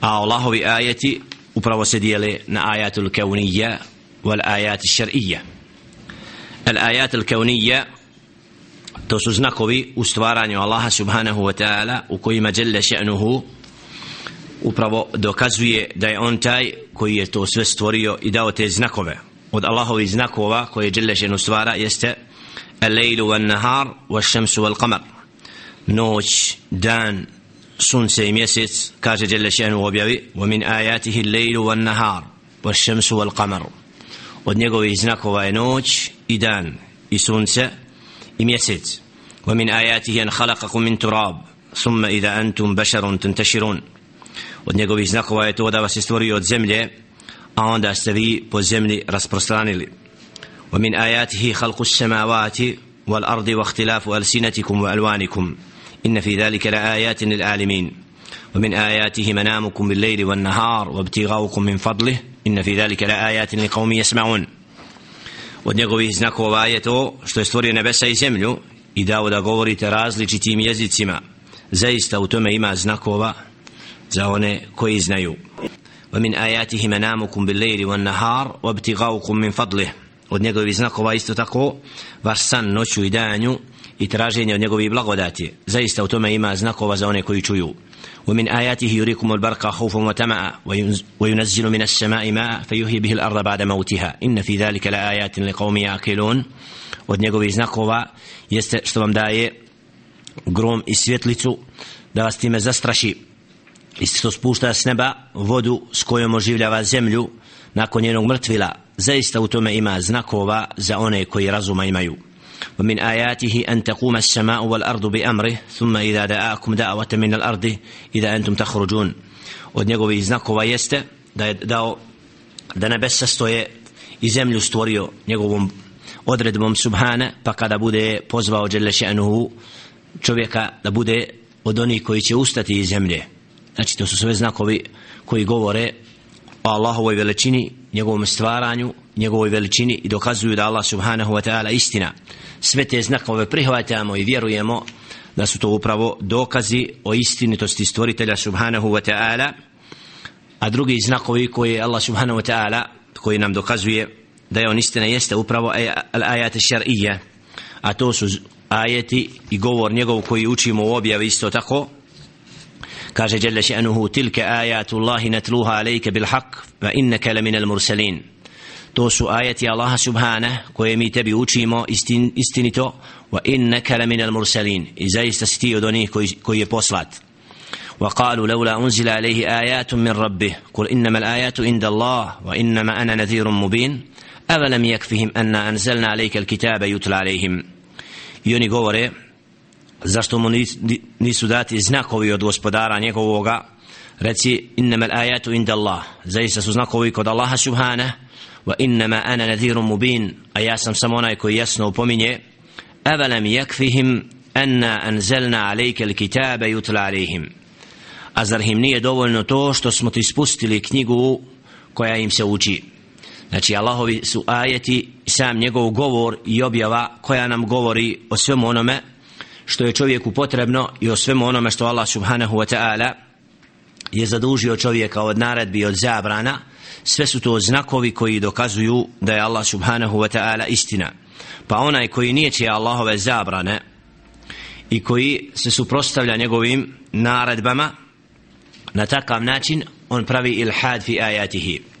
a Allahovi ajeti upravo se dijele na ajatul kaunija wal ajat šar'ija al ajat al kaunija to su znakovi u stvaranju Allaha subhanahu wa ta'ala u kojima djelle še'nuhu upravo dokazuje da je on taj koji je to sve stvorio i dao te znakove. Od Allahovi znakova koje jelle še'nu stvara jeste al-lejlu wal nahar wal šemsu wal qamar noć, dan, sunce i mjesec kaže jelle še'nu objavi wa min ajatihi al-lejlu wal nahar wal šamsu wal qamar od njegovih znakova je noć i dan i sunce i mjesec ومن آياته أن خلقكم من تراب ثم إذا أنتم بشر تنتشرون od njegovih znakova je to da vas je stvorio od zemlje a onda ste vi po zemlji rasprostranili ومن آياته خلق السماوات والأرض واختلاف ألسنتكم وألوانكم إن في ذلك لآيات للعالمين ومن آياته منامكم بالليل والنهار وابتغاؤكم من فضله إن في ذلك لآيات لقوم يسمعون od njegovih znakova je to što je stvorio nebesa i zemlju i dao da govorite različitim jezicima zaista u tome ima znakova za one koji znaju ومن آياته منامكم بالليل والنهار وابتغاؤكم من فضله od njegovih znakova isto tako vaš san noću i danju i traženje od njegovih blagodati zaista u tome ima znakova za one koji čuju ومن آياته يريكم البرق خوفا وطمعا وينزل من السماء ماء فيحيي به الأرض بعد موتها إن في ذلك لآيات لقوم يعقلون od njegovih znakova jeste što vam daje grom i svjetlicu da vas time zastraši isto što spušta s neba vodu s kojom oživljava zemlju nakon njenog mrtvila zaista u tome ima znakova za one koji razuma imaju ومن آياته أن تقوم السماء والأرض بأمره ثم إذا دعاكم دعوة من الأرض إذا أنتم تخرجون od njegovih znakova jeste da je dao da nebesa stoje i zemlju stvorio njegovom odredbom subhana pa kada bude pozvao Đelešenuhu čovjeka da bude od onih koji će ustati iz zemlje znači to su sve znakovi koji govore o Allahovoj veličini njegovom stvaranju njegovoj veličini i dokazuju da Allah subhanahu wa ta'ala istina. Sve te znakove prihvatamo i vjerujemo da su to upravo dokazi o istinitosti stvoritelja subhanahu wa ta'ala. A drugi znakovi koji Allah subhanahu wa ta'ala koji nam dokazuje da je on istina jeste upravo ajate šar'ija a to su ajeti i govor njegov koji učimo u objavi isto tako كاش جل شأنه تلك آيات الله نتلوها عليك بالحق فإنك لمن المرسلين. تو سو آيات الله سبحانه كوي مي تبي ما استنتو وإنك لمن المرسلين. إذا يستستي دوني كوي بوصلات. وقالوا لولا أنزل عليه آيات من ربه قل إنما الآيات عند الله وإنما أنا نذير مبين. أولم يكفهم أن أنزلنا عليك الكتاب يتلى عليهم. يوني zašto mu nisu dati znakovi od gospodara njegovoga? Reci innama al-ayatu inda Allah zaista su znakovi kod Allaha subhana wa innama ana nadhirun mubin. A ja sam samo onaj koji jasno upominje avalam yakfihim anna anzalna alayka al-kitaba yutla alayhim. A zar im nije dovoljno to što smo ti spustili knjigu koja im se uči? Znači Allahovi su ajeti sam njegov govor i objava koja nam govori o svemu onome što je čovjeku potrebno i o svemu onome što Allah subhanahu wa ta'ala je zadužio čovjeka od naredbi od zabrana sve su to znakovi koji dokazuju da je Allah subhanahu wa ta'ala istina. Pa onaj koji nije će Allahove zabrane i koji se suprostavlja njegovim naredbama na takav način on pravi ilhad fi ajatihi.